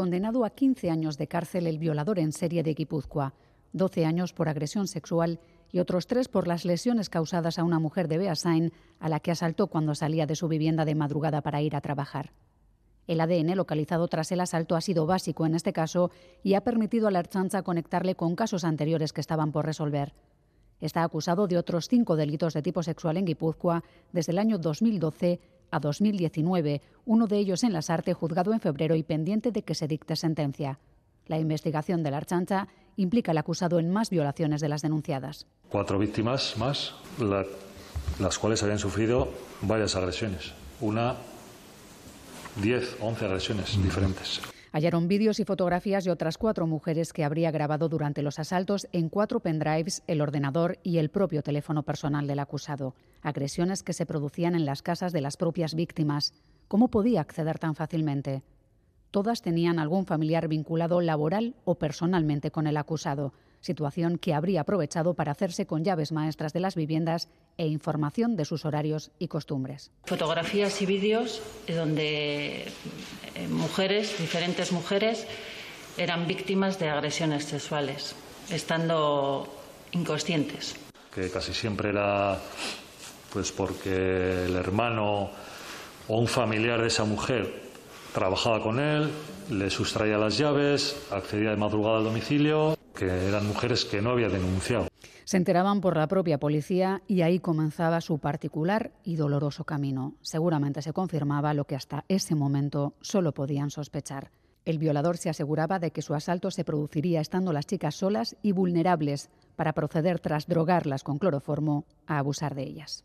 condenado a 15 años de cárcel el violador en serie de Guipúzcoa, 12 años por agresión sexual y otros tres por las lesiones causadas a una mujer de Beasain a la que asaltó cuando salía de su vivienda de madrugada para ir a trabajar. El ADN localizado tras el asalto ha sido básico en este caso y ha permitido a la Erchancha conectarle con casos anteriores que estaban por resolver. Está acusado de otros cinco delitos de tipo sexual en Guipúzcoa desde el año 2012 a 2019, uno de ellos en Las Artes, juzgado en febrero y pendiente de que se dicte sentencia. La investigación de la Archancha implica al acusado en más violaciones de las denunciadas. Cuatro víctimas más, las cuales habían sufrido varias agresiones. Una, diez, once agresiones diferentes. Hallaron vídeos y fotografías de otras cuatro mujeres que habría grabado durante los asaltos en cuatro pendrives, el ordenador y el propio teléfono personal del acusado. Agresiones que se producían en las casas de las propias víctimas. ¿Cómo podía acceder tan fácilmente? Todas tenían algún familiar vinculado laboral o personalmente con el acusado, situación que habría aprovechado para hacerse con llaves maestras de las viviendas e información de sus horarios y costumbres. Fotografías y vídeos donde eh, mujeres, diferentes mujeres, eran víctimas de agresiones sexuales, estando inconscientes. Que casi siempre era pues porque el hermano o un familiar de esa mujer trabajaba con él, le sustraía las llaves, accedía de madrugada al domicilio, que eran mujeres que no había denunciado. Se enteraban por la propia policía y ahí comenzaba su particular y doloroso camino. Seguramente se confirmaba lo que hasta ese momento solo podían sospechar. El violador se aseguraba de que su asalto se produciría estando las chicas solas y vulnerables para proceder tras drogarlas con cloroformo a abusar de ellas.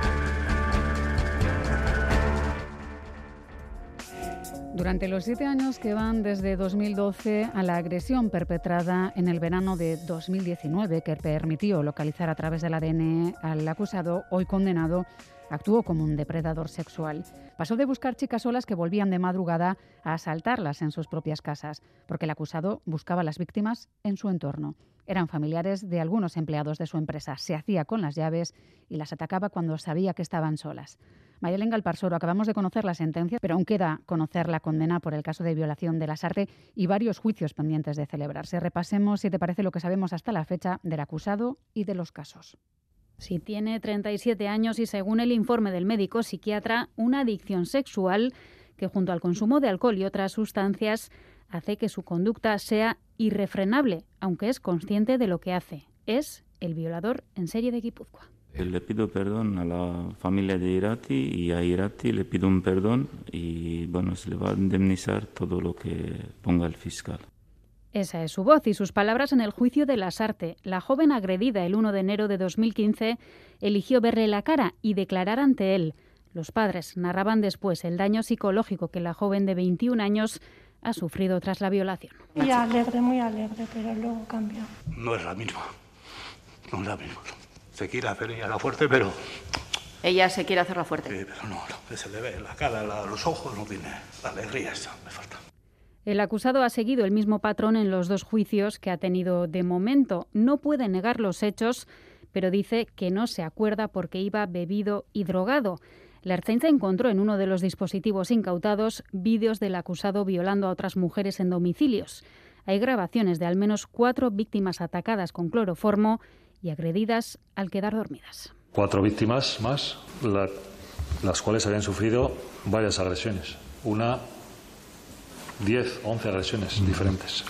Durante los siete años que van desde 2012 a la agresión perpetrada en el verano de 2019, que permitió localizar a través del ADN al acusado, hoy condenado, actuó como un depredador sexual. Pasó de buscar chicas solas que volvían de madrugada a asaltarlas en sus propias casas, porque el acusado buscaba a las víctimas en su entorno. Eran familiares de algunos empleados de su empresa. Se hacía con las llaves y las atacaba cuando sabía que estaban solas. Mayelen Galparsoro, acabamos de conocer la sentencia, pero aún queda conocer la condena por el caso de violación de las artes y varios juicios pendientes de celebrarse. Repasemos, si te parece, lo que sabemos hasta la fecha del acusado y de los casos. Si tiene 37 años y según el informe del médico psiquiatra, una adicción sexual que junto al consumo de alcohol y otras sustancias hace que su conducta sea irrefrenable, aunque es consciente de lo que hace. Es el violador en serie de Guipúzcoa. Eh, le pido perdón a la familia de Irati y a Irati le pido un perdón y bueno, se le va a indemnizar todo lo que ponga el fiscal. Esa es su voz y sus palabras en el juicio de Lasarte. La joven agredida el 1 de enero de 2015 eligió verle la cara y declarar ante él. Los padres narraban después el daño psicológico que la joven de 21 años ha sufrido tras la violación. Muy alegre, muy alegre, pero luego cambió. No es la misma. No es la misma se quiere hacer ella la fuerte, pero... Ella se quiere hacer la fuerte. Sí, pero no, no se le ve la cara, los ojos, no tiene la alegría esa, me falta. El acusado ha seguido el mismo patrón en los dos juicios que ha tenido de momento. No puede negar los hechos, pero dice que no se acuerda porque iba bebido y drogado. La Ertzaintza encontró en uno de los dispositivos incautados vídeos del acusado violando a otras mujeres en domicilios. Hay grabaciones de al menos cuatro víctimas atacadas con cloroformo y agredidas al quedar dormidas. Cuatro víctimas más, las cuales habían sufrido varias agresiones. Una, diez, once agresiones diferentes.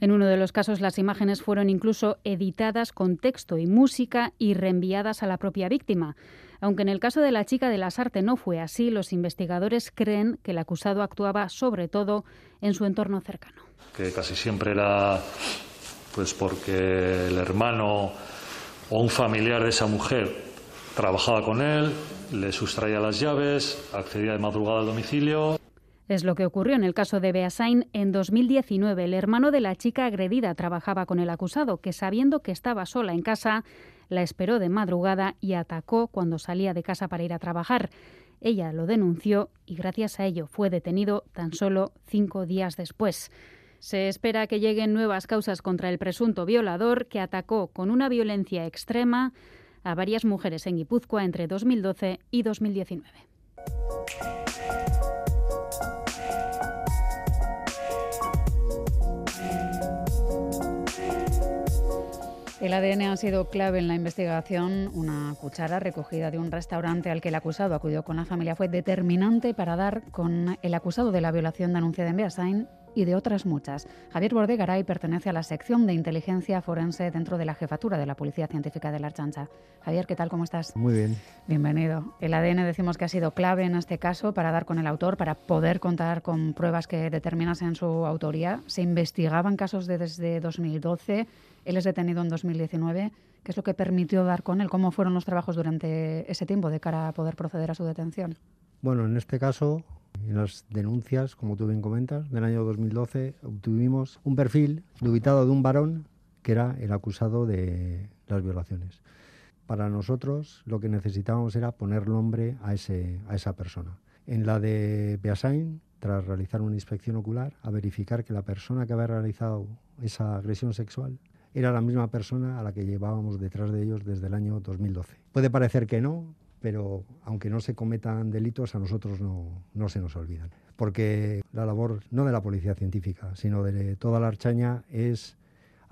En uno de los casos las imágenes fueron incluso editadas con texto y música y reenviadas a la propia víctima. Aunque en el caso de la chica de las artes no fue así, los investigadores creen que el acusado actuaba sobre todo en su entorno cercano. Que casi siempre era pues porque el hermano o un familiar de esa mujer trabajaba con él, le sustraía las llaves, accedía de madrugada al domicilio. Es lo que ocurrió en el caso de Beasain en 2019. El hermano de la chica agredida trabajaba con el acusado, que sabiendo que estaba sola en casa, la esperó de madrugada y atacó cuando salía de casa para ir a trabajar. Ella lo denunció y gracias a ello fue detenido tan solo cinco días después. Se espera que lleguen nuevas causas contra el presunto violador que atacó con una violencia extrema a varias mujeres en Guipúzcoa entre 2012 y 2019. El ADN ha sido clave en la investigación. Una cuchara recogida de un restaurante al que el acusado acudió con la familia fue determinante para dar con el acusado de la violación denunciada en Beasain y de otras muchas. Javier Bordegaray pertenece a la sección de inteligencia forense dentro de la jefatura de la Policía Científica de la Archancha. Javier, ¿qué tal? ¿Cómo estás? Muy bien. Bienvenido. El ADN decimos que ha sido clave en este caso para dar con el autor, para poder contar con pruebas que determinasen su autoría. Se investigaban casos de desde 2012. Él es detenido en 2019. ¿Qué es lo que permitió dar con él? ¿Cómo fueron los trabajos durante ese tiempo de cara a poder proceder a su detención? Bueno, en este caso en las denuncias, como tú bien comentas, del año 2012 obtuvimos un perfil dubitado de un varón que era el acusado de las violaciones. Para nosotros lo que necesitábamos era poner nombre a, ese, a esa persona. En la de Beasain, tras realizar una inspección ocular, a verificar que la persona que había realizado esa agresión sexual era la misma persona a la que llevábamos detrás de ellos desde el año 2012. Puede parecer que no, pero aunque no se cometan delitos, a nosotros no, se nos olvidan. Porque la labor no de la policía científica, sino de toda la archaña es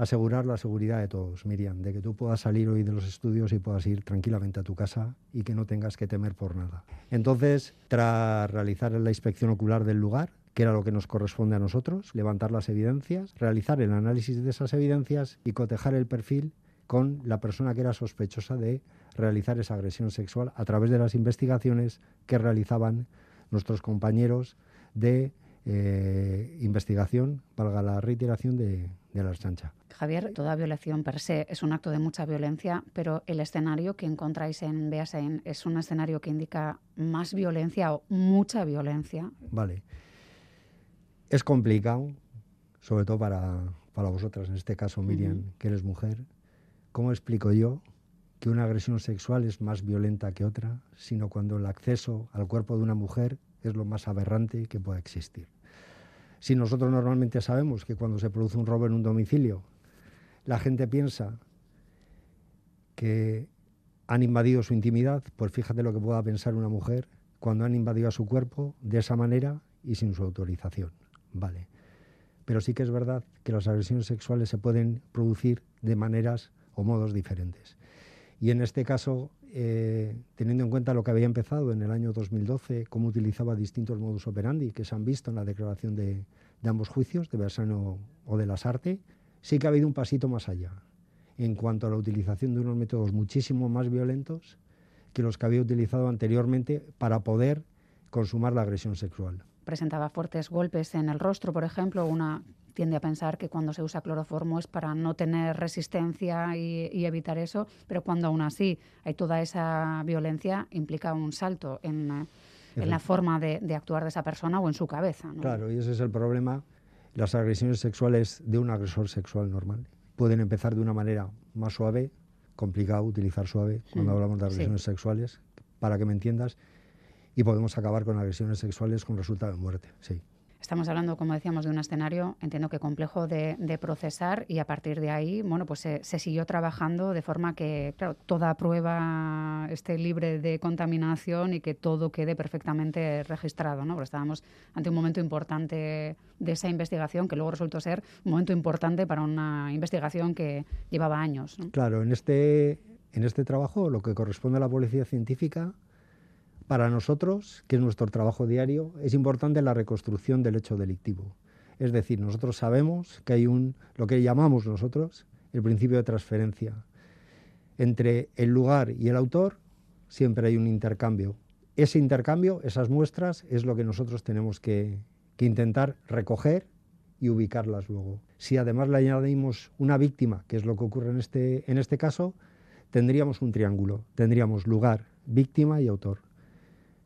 asegurar la seguridad de todos, Miriam, de que tú puedas salir hoy de los estudios y puedas ir tranquilamente a tu casa y que no tengas que temer por nada. Entonces, tras realizar la inspección ocular del lugar, que era lo que nos corresponde a nosotros, levantar las evidencias, realizar el análisis de esas evidencias y cotejar el perfil con la persona que era sospechosa de realizar esa agresión sexual a través de las investigaciones que realizaban nuestros compañeros de eh, investigación, valga la reiteración, de, de la chancha. Javier, toda violación per se es un acto de mucha violencia, pero el escenario que encontráis en Beasain es un escenario que indica más violencia o mucha violencia. Vale. Es complicado, sobre todo para, para vosotras, en este caso Miriam, que eres mujer. ¿Cómo explico yo que una agresión sexual es más violenta que otra, sino cuando el acceso al cuerpo de una mujer es lo más aberrante que pueda existir. Si nosotros normalmente sabemos que cuando se produce un robo en un domicilio, la gente piensa que han invadido su intimidad, pues fíjate lo que pueda pensar una mujer cuando han invadido a su cuerpo de esa manera y sin su autorización. Vale. Pero sí que es verdad que las agresiones sexuales se pueden producir de maneras o modos diferentes. Y en este caso, eh, teniendo en cuenta lo que había empezado en el año 2012, cómo utilizaba distintos modus operandi que se han visto en la declaración de, ambos juicios, de Bersano o de Lasarte, sí que ha habido un pasito más allá en cuanto a la utilización de unos métodos muchísimo más violentos que los que había utilizado anteriormente para poder consumar la agresión sexual. Presentaba fuertes golpes en el rostro, por ejemplo, una tiende a pensar que cuando se usa cloroformo es para no tener resistencia y, evitar eso, pero cuando aún así hay toda esa violencia, implica un salto en, la forma de, actuar de esa persona o en su cabeza. Claro, y ese es el problema. Las agresiones sexuales de un agresor sexual normal pueden empezar de una manera más suave, complicado utilizar suave cuando hablamos de agresiones sexuales, para que me entiendas, y podemos acabar con agresiones sexuales con resultado de muerte, sí. Estamos hablando, como decíamos, de un escenario, entiendo que complejo de, procesar y a partir de ahí, bueno, pues se, siguió trabajando de forma que, claro, toda prueba esté libre de contaminación y que todo quede perfectamente registrado, ¿no? Porque estábamos ante un momento importante de esa investigación que luego resultó ser un momento importante para una investigación que llevaba años. Claro, en este, en este trabajo lo que corresponde a la policía científica para nosotros, que es nuestro trabajo diario, es importante la reconstrucción del hecho delictivo. Es decir, nosotros sabemos que hay un, lo que llamamos nosotros, el principio de transferencia. Entre el lugar y el autor siempre hay un intercambio. Ese intercambio, esas muestras, es lo que nosotros tenemos que, intentar recoger y ubicarlas luego. Si además le añadimos una víctima, que es lo que ocurre en este, en este caso, tendríamos un triángulo. Tendríamos lugar, víctima y autor.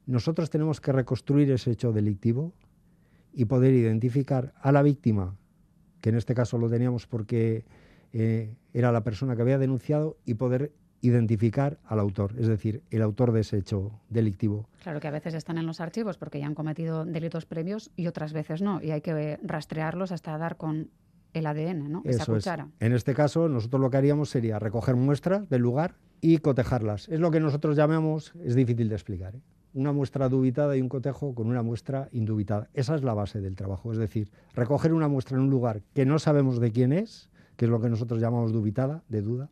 Nosotros tenemos que reconstruir ese hecho delictivo y poder identificar a la víctima, que en este caso lo teníamos porque eh, era la persona que había denunciado, y poder identificar al autor, es decir, el autor de ese hecho delictivo. Claro que a veces están en los archivos porque ya han cometido delitos previos y otras veces no, y hay que rastrearlos hasta dar con el ADN, ¿no? Esa cuchara. En este caso, nosotros lo que haríamos sería recoger muestras del lugar y cotejarlas. Es lo que nosotros llamamos, es difícil de explicar, ¿eh? Una muestra dubitada y un cotejo con una muestra indubitada. Esa es la base del trabajo, es decir, recoger una muestra en un lugar que no sabemos de quién es, que es lo que nosotros llamamos dubitada, de duda,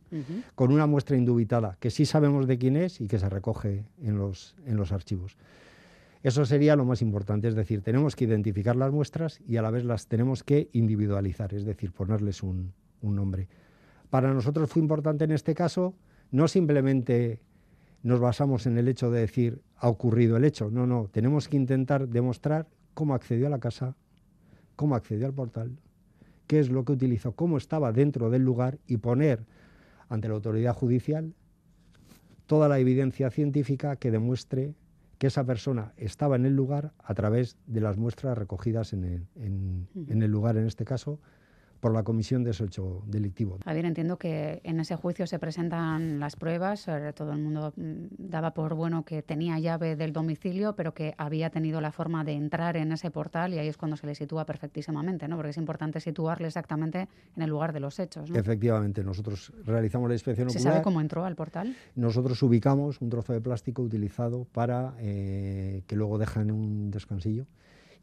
con una muestra indubitada que sí sabemos de quién es y que se recoge en los, en los archivos. Eso sería lo más importante, es decir, tenemos que identificar las muestras y a la vez las tenemos que individualizar, es decir, ponerles un, un nombre. Para nosotros fue importante en este caso no simplemente nos basamos en el hecho de decir ha ocurrido el hecho, no, no, tenemos que intentar demostrar cómo accedió a la casa, cómo accedió al portal, qué es lo que utilizó, cómo estaba dentro del lugar y poner ante la autoridad judicial toda la evidencia científica que demuestre que esa persona estaba en el lugar a través de las muestras recogidas en el, lugar, en este caso, por la comisión de ese hecho delictivo. Javier, entiendo que en ese juicio se presentan las pruebas, todo el mundo mm, daba por bueno que tenía llave del domicilio, pero que había tenido la forma de entrar en ese portal y ahí es cuando se le sitúa perfectísimamente, ¿no? porque es importante situarle exactamente en el lugar de los hechos. Efectivamente, nosotros realizamos la inspección ¿Se sabe cómo entró al portal? Nosotros ubicamos un trozo de plástico utilizado para eh, que luego dejan un descansillo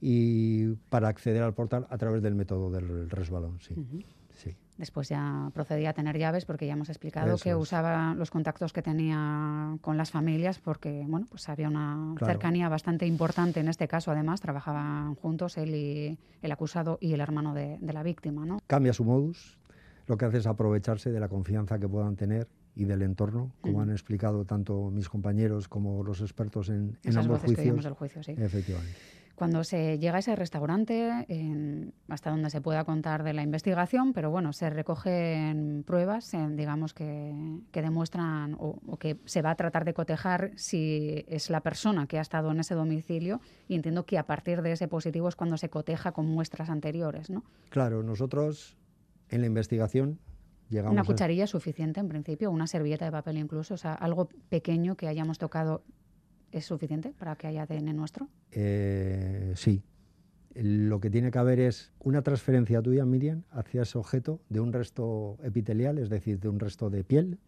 y para acceder al portal a través del método del resbalón. Sí. sí. Después ya procedía a tener llaves porque ya hemos explicado que usaba los contactos que tenía con las familias porque bueno pues había una cercanía bastante importante en este caso. Además trabajaban juntos él y el acusado y el hermano de, la víctima. ¿no? Cambia su modus. Lo que hace es aprovecharse de la confianza que puedan tener y del entorno, como han explicado tanto mis compañeros como los expertos en, en ambos juicios. juicio, sí. Efectivamente. Cuando se llega a ese restaurante, hasta donde se pueda contar de la investigación, pero bueno, se recogen pruebas, digamos, que, demuestran o, que se va a tratar de cotejar si es la persona que ha estado en ese domicilio y entiendo que a partir de ese positivo es cuando se coteja con muestras anteriores, ¿no? Claro, nosotros en la investigación llegamos Una cucharilla suficiente en principio, una servilleta de papel incluso, o sea, algo pequeño que hayamos tocado ¿Es suficiente para que haya ADN nuestro? Eh, sí. Lo que tiene que haber es una transferencia tuya, Miriam, hacia ese objeto de un resto epitelial, es decir, de un resto de piel,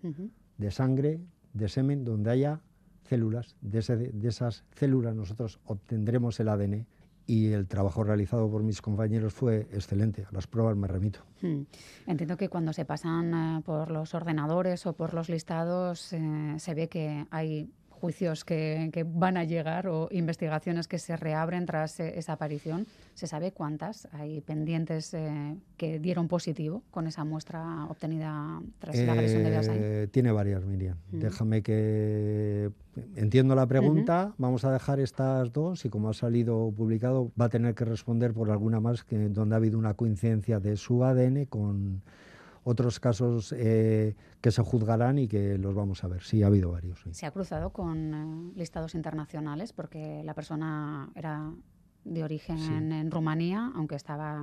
de sangre, de semen, donde haya células. De, esas células nosotros obtendremos el ADN y el trabajo realizado por mis compañeros fue excelente. A las pruebas me remito. Hmm. Entiendo que cuando se pasan eh, por los ordenadores o por los listados eh, se ve que hay juicios que, van a llegar o investigaciones que se reabren tras eh, esa aparición. ¿Se sabe cuántas hay pendientes eh, que dieron positivo con esa muestra obtenida tras la agresión de Beasain? Eh, tiene varias, Miriam. Déjame que... Entiendo la pregunta, vamos a dejar estas dos y como ha salido publicado va a tener que responder por alguna más que, donde ha habido una coincidencia de su ADN con otros casos eh, que se juzgarán y que los vamos a ver. Sí, ha habido varios. ¿Se ha cruzado con eh, listados internacionales porque la persona era de origen en Rumanía, aunque estaba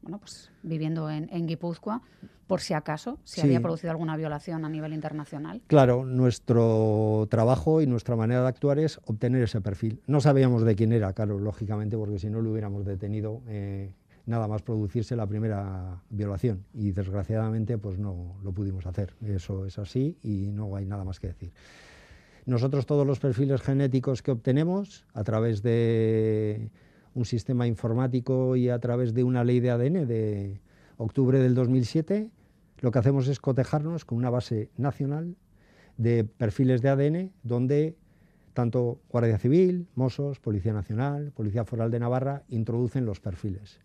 bueno, pues, viviendo en, en Guipúzcoa, por si acaso, si había producido alguna violación a nivel internacional. Claro, nuestro trabajo y nuestra manera de actuar es obtener ese perfil. No sabíamos de quién era, claro, lógicamente, porque si no lo hubiéramos detenido eh, nada más producirse la primera violación y desgraciadamente pues no lo pudimos hacer. Eso es así y no hay nada más que decir. Nosotros todos los perfiles genéticos que obtenemos a través de un sistema informático y a través de una ley de ADN de octubre del 2007, lo que hacemos es cotejarnos con una base nacional de perfiles de ADN donde tanto Guardia Civil, Mossos, Policía Nacional, Policía Foral de Navarra introducen los perfiles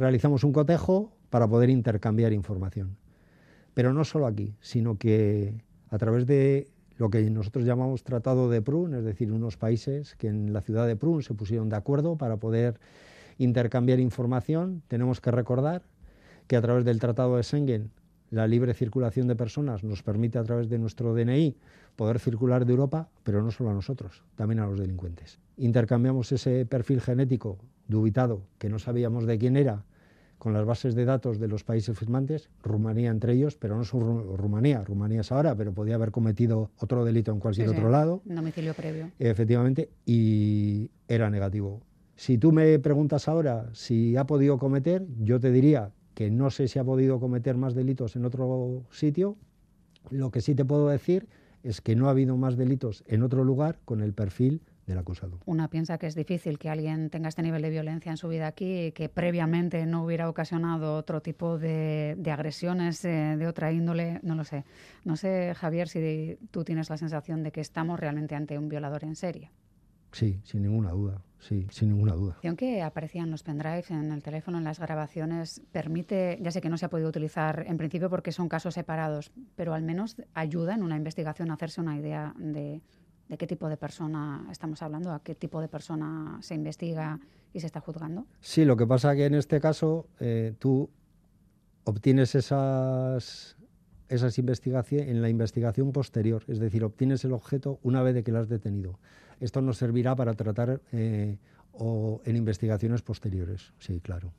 realizamos un cotejo para poder intercambiar información. Pero no solo aquí, sino que a través de lo que nosotros llamamos Tratado de Prun, es decir, unos países que en la ciudad de Prun se pusieron de acuerdo para poder intercambiar información, tenemos que recordar que a través del Tratado de Schengen la libre circulación de personas nos permite a través de nuestro DNI poder circular de Europa, pero no solo a nosotros, también a los delincuentes. Intercambiamos ese perfil genético dubitado, que no sabíamos de quién era, con las bases de datos de los países firmantes, Rumanía entre ellos, pero no es Rumanía, Rumanía es ahora, pero podía haber cometido otro delito en cualquier otro lado. Domicilio previo. Efectivamente, y era negativo. Si tú me preguntas ahora si ha podido cometer, yo te diría que no sé si ha podido cometer más delitos en otro sitio. Lo que sí te puedo decir es que no ha habido más delitos en otro lugar con el perfil del acusado. Una piensa que es difícil que alguien tenga este nivel de violencia en su vida aquí y que previamente no hubiera ocasionado otro tipo de, agresiones eh, de otra índole. No lo sé. No sé, Javier, si tú tienes la sensación de que estamos realmente ante un violador en serie. Sí, sin ninguna duda. Sí, sin ninguna duda. Y aunque aparecían los pendrives en el teléfono, en las grabaciones, permite, ya sé que no se ha podido utilizar en principio porque son casos separados, pero al menos ayuda en una investigación a hacerse una idea de, de qué tipo de persona estamos hablando, a qué tipo de persona se investiga y se está juzgando? Sí, lo que pasa que en este caso eh, tú obtienes esas, esas investigaciones en la investigación posterior, es decir, obtienes el objeto una vez de que lo has detenido. Esto nos servirá para tratar eh, o en investigaciones posteriores, sí, claro.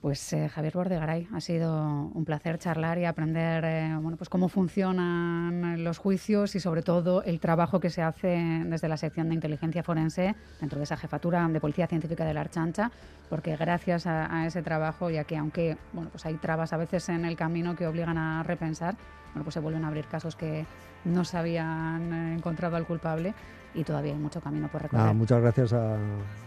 Pues eh, Javier Bordegaray, ha sido un placer charlar y aprender eh, bueno, pues cómo funcionan los juicios y sobre todo el trabajo que se hace desde la sección de inteligencia forense dentro de esa jefatura de Policía Científica de la Archancha, porque gracias a, ese trabajo, ya que aunque bueno, pues hay trabas a veces en el camino que obligan a repensar, bueno, pues se vuelven a abrir casos que no se habían eh, encontrado al culpable y todavía hay mucho camino por recorrer. muchas gracias a,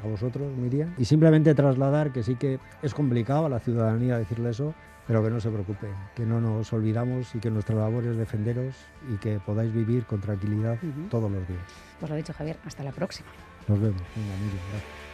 vosotros, Miriam. Y simplemente trasladar que sí que es complicado a la ciudadanía decirle eso, pero que no se preocupe, que no nos olvidamos y que nuestra labor es defenderos y que podáis vivir con tranquilidad todos los días. Pues lo dicho, Javier, hasta la próxima. Nos vemos. Miriam, gracias.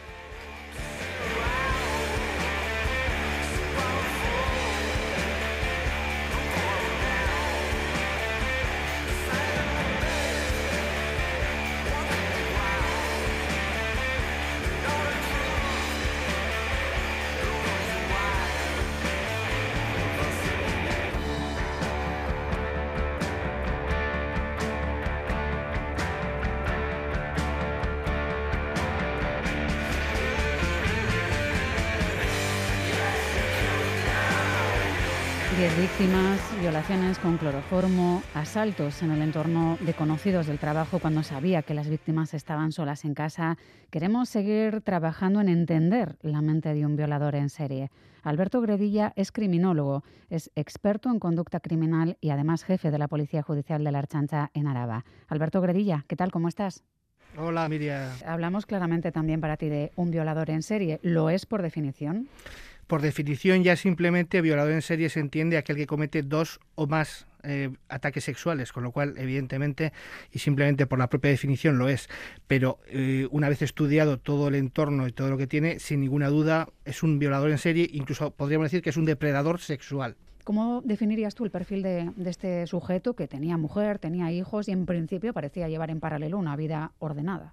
Con cloroformo, asaltos en el entorno de conocidos del trabajo cuando sabía que las víctimas estaban solas en casa. Queremos seguir trabajando en entender la mente de un violador en serie. Alberto Gredilla es criminólogo, es experto en conducta criminal y además jefe de la Policía Judicial de la Archancha en Araba. Alberto Gredilla, ¿qué tal? ¿Cómo estás? Hola, Miriam. Hablamos claramente también para ti de un violador en serie. ¿Lo es por definición? Por definición, ya simplemente violador en serie se entiende aquel que comete dos o más eh, ataques sexuales, con lo cual, evidentemente, y simplemente por la propia definición lo es. Pero eh, una vez estudiado todo el entorno y todo lo que tiene, sin ninguna duda es un violador en serie, incluso podríamos decir que es un depredador sexual. ¿Cómo definirías tú el perfil de, de, este sujeto que tenía mujer, tenía hijos y en principio parecía llevar en paralelo una vida ordenada?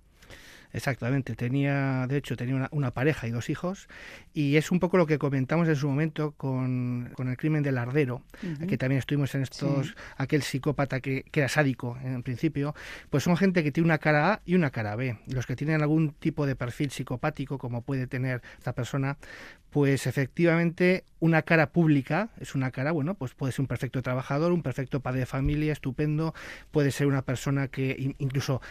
Exactamente, tenía, de hecho, tenía una, pareja y dos hijos, y es un poco lo que comentamos en su momento con, el crimen del ardero, que también estuvimos en estos, aquel psicópata que, que, era sádico en principio, pues son gente que tiene una cara A y una cara B. Los que tienen algún tipo de perfil psicopático, como puede tener esta persona, pues efectivamente una cara pública es una cara, bueno, pues puede ser un perfecto trabajador, un perfecto padre de familia, estupendo, puede ser una persona que incluso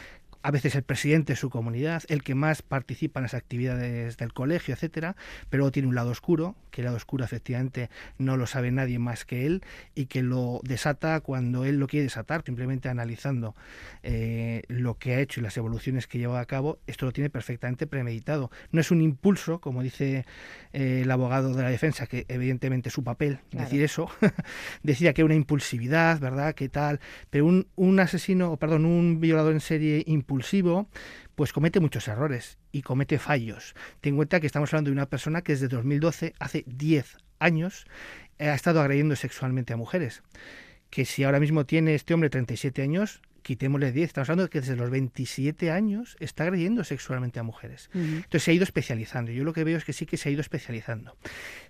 a veces el presidente de su comunidad, el que más participa en las actividades del colegio, etcétera, pero tiene un lado oscuro, que el lado oscuro efectivamente no lo sabe nadie más que él y que lo desata cuando él lo quiere desatar, simplemente analizando eh, lo que ha hecho y las evoluciones que lleva a cabo, esto lo tiene perfectamente premeditado. No es un impulso, como dice eh, el abogado de la defensa, que evidentemente es su papel decir eso, decía que una impulsividad, ¿verdad? ¿Qué tal? Pero un, un asesino, perdón, un violador en serie impulsivo, pues comete muchos errores y comete fallos. Ten en cuenta que estamos hablando de una persona que desde 2012, hace 10 años, ha estado agrediendo sexualmente a mujeres. Que si ahora mismo tiene este hombre 37 años, quitémosle 10, estamos hablando de que desde los 27 años está agrediendo sexualmente a mujeres. Entonces se ha ido especializando. Yo lo que veo es que sí que se ha ido especializando.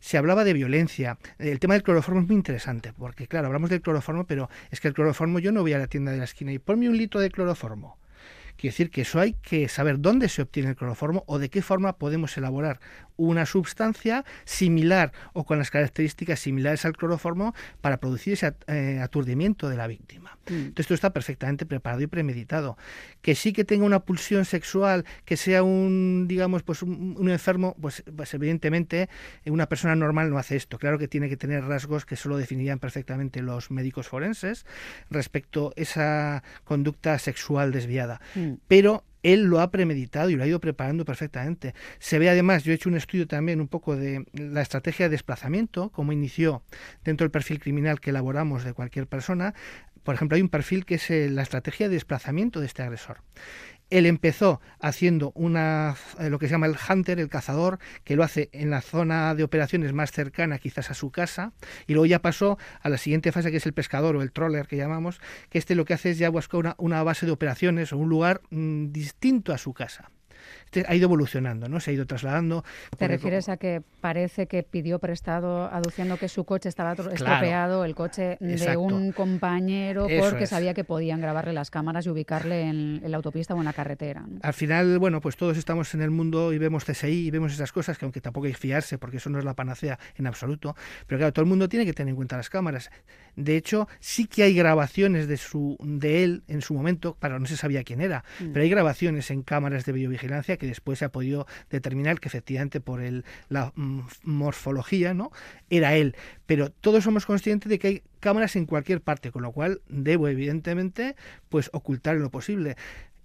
Se hablaba de violencia. El tema del cloroformo es muy interesante, porque claro, hablamos del cloroformo, pero es que el cloroformo yo no voy a la tienda de la esquina y ponme un litro de cloroformo. Quiere decir que eso hay que saber dónde se obtiene el cloroformo o de qué forma podemos elaborar una sustancia similar o con las características similares al cloroformo para producir ese eh, aturdimiento de la víctima. Mm. Entonces esto está perfectamente preparado y premeditado. Que sí que tenga una pulsión sexual, que sea un, digamos, pues un, enfermo, pues, pues, evidentemente una persona normal no hace esto. Claro que tiene que tener rasgos que solo definirían perfectamente los médicos forenses respecto a esa conducta sexual desviada. Mm. Pero él lo ha premeditado y lo ha ido preparando perfectamente. Se ve además, yo he hecho un estudio también un poco de la estrategia de desplazamiento, cómo inició dentro del perfil criminal que elaboramos de cualquier persona. Por ejemplo, hay un perfil que es eh, la estrategia de desplazamiento de este agresor. Él empezó haciendo una, eh, lo que se llama el hunter, el cazador, que lo hace en la zona de operaciones más cercana quizás a su casa, y luego ya pasó a la siguiente fase que es el pescador o el troller que llamamos, que este lo que hace es ya buscar una, base de operaciones o un lugar mm, distinto a su casa. Este ha ido evolucionando, ¿no? Se ha ido trasladando. ¿Te refieres a que parece que pidió prestado aduciendo que su coche estaba estropeado, el coche de un compañero, porque sabía que podían grabarle las cámaras y ubicarle en, la autopista o en la carretera? Al final, bueno, pues todos estamos en el mundo y vemos CSI y vemos esas cosas que aunque tampoco hay que fiarse porque eso no es la panacea en absoluto, pero claro, todo el mundo tiene que tener en cuenta las cámaras. De hecho, sí que hay grabaciones de su de él en su momento, para no se sabía quién era, mm. pero hay grabaciones en cámaras de videovigilancia que después se ha podido determinar que efectivamente por el, la mm, morfología, ¿no? Era él. Pero todos somos conscientes de que hay cámaras en cualquier parte, con lo cual debo evidentemente pues ocultar en lo posible.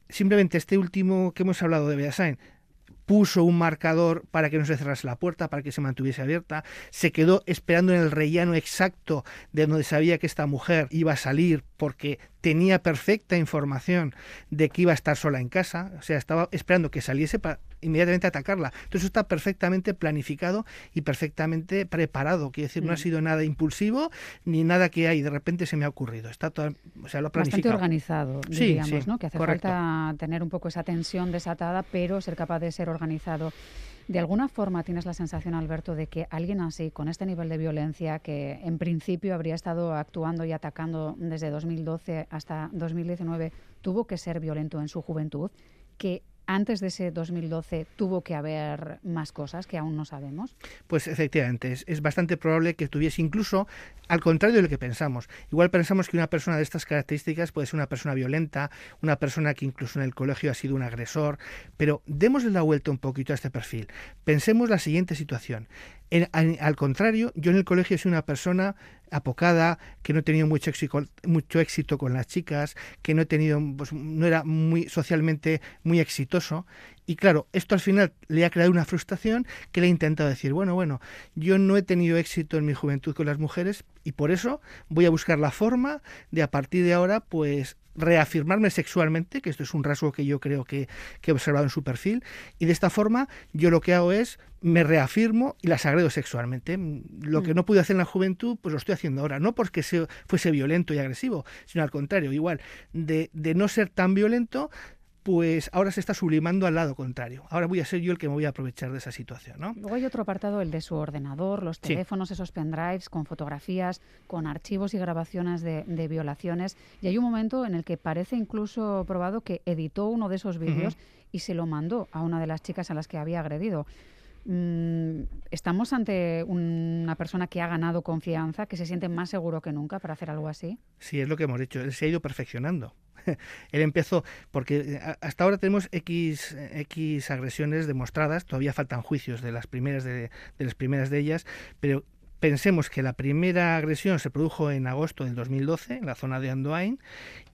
Simplemente este último que hemos hablado de Beasain, puso un marcador para que no se cerrase la puerta, para que se mantuviese abierta, se quedó esperando en el rellano exacto de donde sabía que esta mujer iba a salir porque tenía perfecta información de que iba a estar sola en casa, o sea, estaba esperando que saliese para inmediatamente atacarla. Entonces está perfectamente planificado y perfectamente preparado. Quiere decir, no ha mm. sido nada impulsivo ni nada que hay de repente se me ha ocurrido. Está todo, o sea, lo Bastante organizado, diríamos, ¿no? Que hace falta tener un poco esa tensión desatada, pero ser capaz de ser organizado. ¿De alguna forma tienes la sensación, Alberto, de que alguien así, con este nivel de violencia, que en principio habría estado actuando y atacando desde 2012 hasta 2019, tuvo que ser violento en su juventud? que antes de ese 2012 tuvo que haber más cosas que aún no sabemos? Pues efectivamente, es, bastante probable que tuviese incluso al contrario de lo que pensamos. Igual pensamos que una persona de estas características puede ser una persona violenta, una persona que incluso en el colegio ha sido un agresor, pero démosle la vuelta un poquito a este perfil. Pensemos la siguiente situación al contrario, yo en el colegio sido una persona apocada, que no he tenido mucho éxito, mucho éxito con las chicas, que no he tenido, pues, no era muy socialmente muy exitoso. Y claro, esto al final le ha creado una frustración que le he intentado decir, bueno, bueno, yo no he tenido éxito en mi juventud con las mujeres y por eso voy a buscar la forma de a partir de ahora, pues reafirmarme sexualmente, que esto es un rasgo que yo creo que, he observado en su perfil, y de esta forma yo lo que hago es me reafirmo y las agredo sexualmente. Lo que mm. no pude hacer en la juventud, pues lo estoy haciendo ahora, no porque fuese violento y agresivo, sino al contrario, igual, de, de no ser tan violento, pues ahora se está sublimando al lado contrario. Ahora voy a ser yo el que me voy a aprovechar de esa situación. ¿no? Luego hay otro apartado, el de su ordenador, los teléfonos, esos pendrives con fotografías, con archivos y grabaciones de, violaciones. Y hay un momento en el que parece incluso probado que editó uno de esos vídeos y se lo mandó a una de las chicas a las que había agredido. Mm, ¿Estamos ante una persona que ha ganado confianza, que se siente más seguro que nunca para hacer algo así? Sí, es lo que hemos dicho. Él se ha ido perfeccionando. Él empezó, porque eh, hasta ahora tenemos X, X agresiones demostradas, todavía faltan juicios de las primeras de, de las primeras de ellas, pero pensemos que la primera agresión se produjo en agosto del 2012 en la zona de Andoain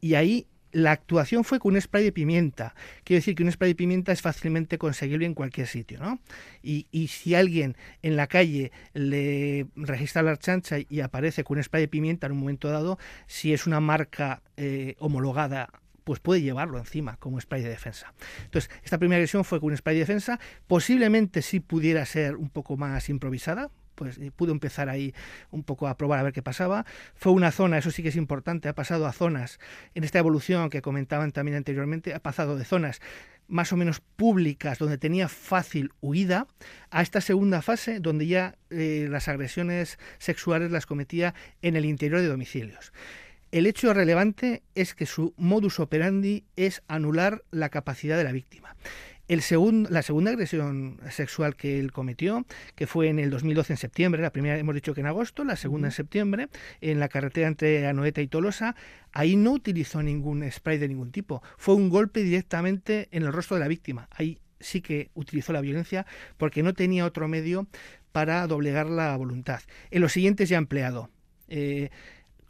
y ahí la actuación fue con un spray de pimienta. Quiero decir que un spray de pimienta es fácilmente conseguible en cualquier sitio, ¿no? Y, si alguien en la calle le registra la chancha y aparece con un spray de pimienta en un momento dado, si es una marca eh, homologada pues puede llevarlo encima como spray de defensa. Entonces, esta primera agresión fue con un spray de defensa, posiblemente sí pudiera ser un poco más improvisada, pues pudo empezar ahí un poco a probar a ver qué pasaba. Fue una zona, eso sí que es importante, ha pasado a zonas, en esta evolución que comentaban también anteriormente, ha pasado de zonas más o menos públicas, donde tenía fácil huida, a esta segunda fase, donde ya eh, las agresiones sexuales las cometía en el interior de domicilios. El hecho relevante es que su modus operandi es anular la capacidad de la víctima. El la segunda agresión sexual que él cometió, que fue en el 2012 en septiembre, la primera hemos dicho que en agosto, la segunda en septiembre, en la carretera entre Anoeta y Tolosa, ahí no utilizó ningún spray de ningún tipo, fue un golpe directamente en el rostro de la víctima. Ahí sí que utilizó la violencia porque no tenía otro medio para doblegar la voluntad. En los siguientes ya ha empleado eh,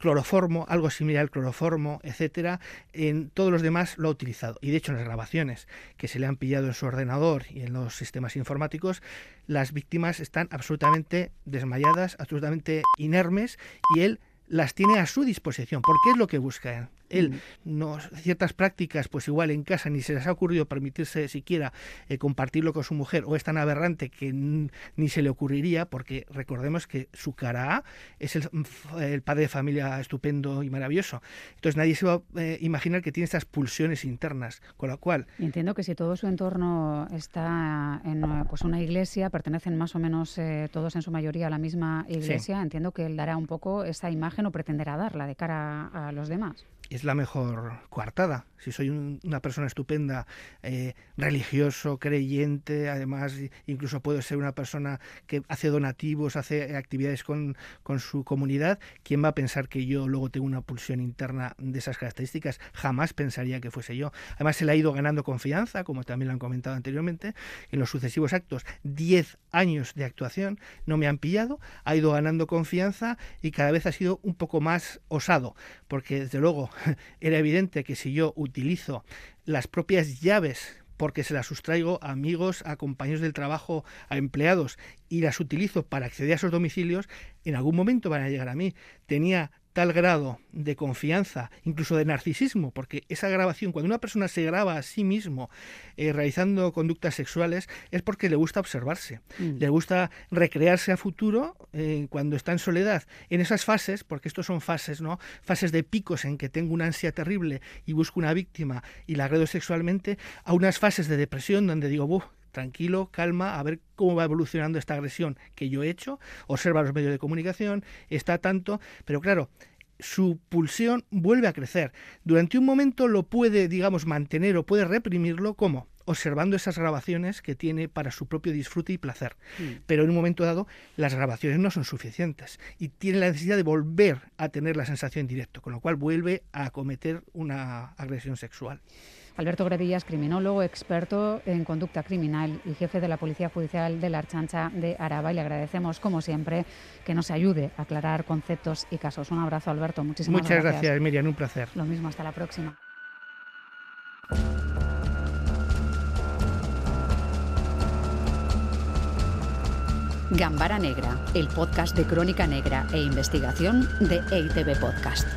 cloroformo, algo similar al cloroformo, etcétera, en todos los demás lo ha utilizado. Y de hecho en las grabaciones que se le han pillado en su ordenador y en los sistemas informáticos, las víctimas están absolutamente desmayadas, absolutamente inermes y él las tiene a su disposición, porque es lo que busca él. No, ciertas prácticas, pues igual en casa ni se les ha ocurrido permitirse siquiera eh, compartirlo con su mujer, o es tan aberrante que ni se le ocurriría, porque recordemos que su cara A es el, padre de familia estupendo y maravilloso. Entonces nadie se va a eh, imaginar que tiene estas pulsiones internas, con lo cual... Entiendo que si todo su entorno está en pues una iglesia, pertenecen más o menos eh, todos en su mayoría a la misma iglesia, entiendo que él dará un poco esa imagen o pretenderá darla de cara a los demás es la mejor coartada. Si soy una persona estupenda, eh, religioso, creyente, además incluso puedo ser una persona que hace donativos, hace actividades con, con, su comunidad, ¿quién va a pensar que yo luego tengo una pulsión interna de esas características? Jamás pensaría que fuese yo. Además se le ha ido ganando confianza, como también lo han comentado anteriormente, en los sucesivos actos. Diez años de actuación no me han pillado, ha ido ganando confianza y cada vez ha sido un poco más osado, porque desde luego era evidente que si yo utilizo las propias llaves porque se las sustraigo a amigos, a compañeros del trabajo, a empleados y las utilizo para acceder a esos domicilios, en algún momento van a llegar a mí. Tenía tal grado de confianza, incluso de narcisismo, porque esa grabación, cuando una persona se graba a sí mismo eh, realizando conductas sexuales, es porque le gusta observarse, mm. le gusta recrearse a futuro eh, cuando está en soledad. En esas fases, porque estos son fases, ¿no? Fases de picos en que tengo una ansia terrible y busco una víctima y la agredo sexualmente, a unas fases de depresión donde digo, Buf, tranquilo, calma, a ver cómo va evolucionando esta agresión que yo he hecho, observa los medios de comunicación, está tanto, pero claro, su pulsión vuelve a crecer. Durante un momento lo puede, digamos, mantener o puede reprimirlo, ¿cómo? observando esas grabaciones que tiene para su propio disfrute y placer. Mm. Pero en un momento dado las grabaciones no son suficientes y tiene la necesidad de volver a tener la sensación en directo, con lo cual vuelve a cometer una agresión sexual. Alberto Grevillas, criminólogo, experto en conducta criminal y jefe de la Policía Judicial de la Archancha de Araba. Y le agradecemos, como siempre, que nos ayude a aclarar conceptos y casos. Un abrazo, Alberto. Muchísimas gracias. Muchas gracias, Miriam. Un placer. Lo mismo. Hasta la próxima. Gambara Negra, el podcast de crónica negra e investigación de EITB Podcast.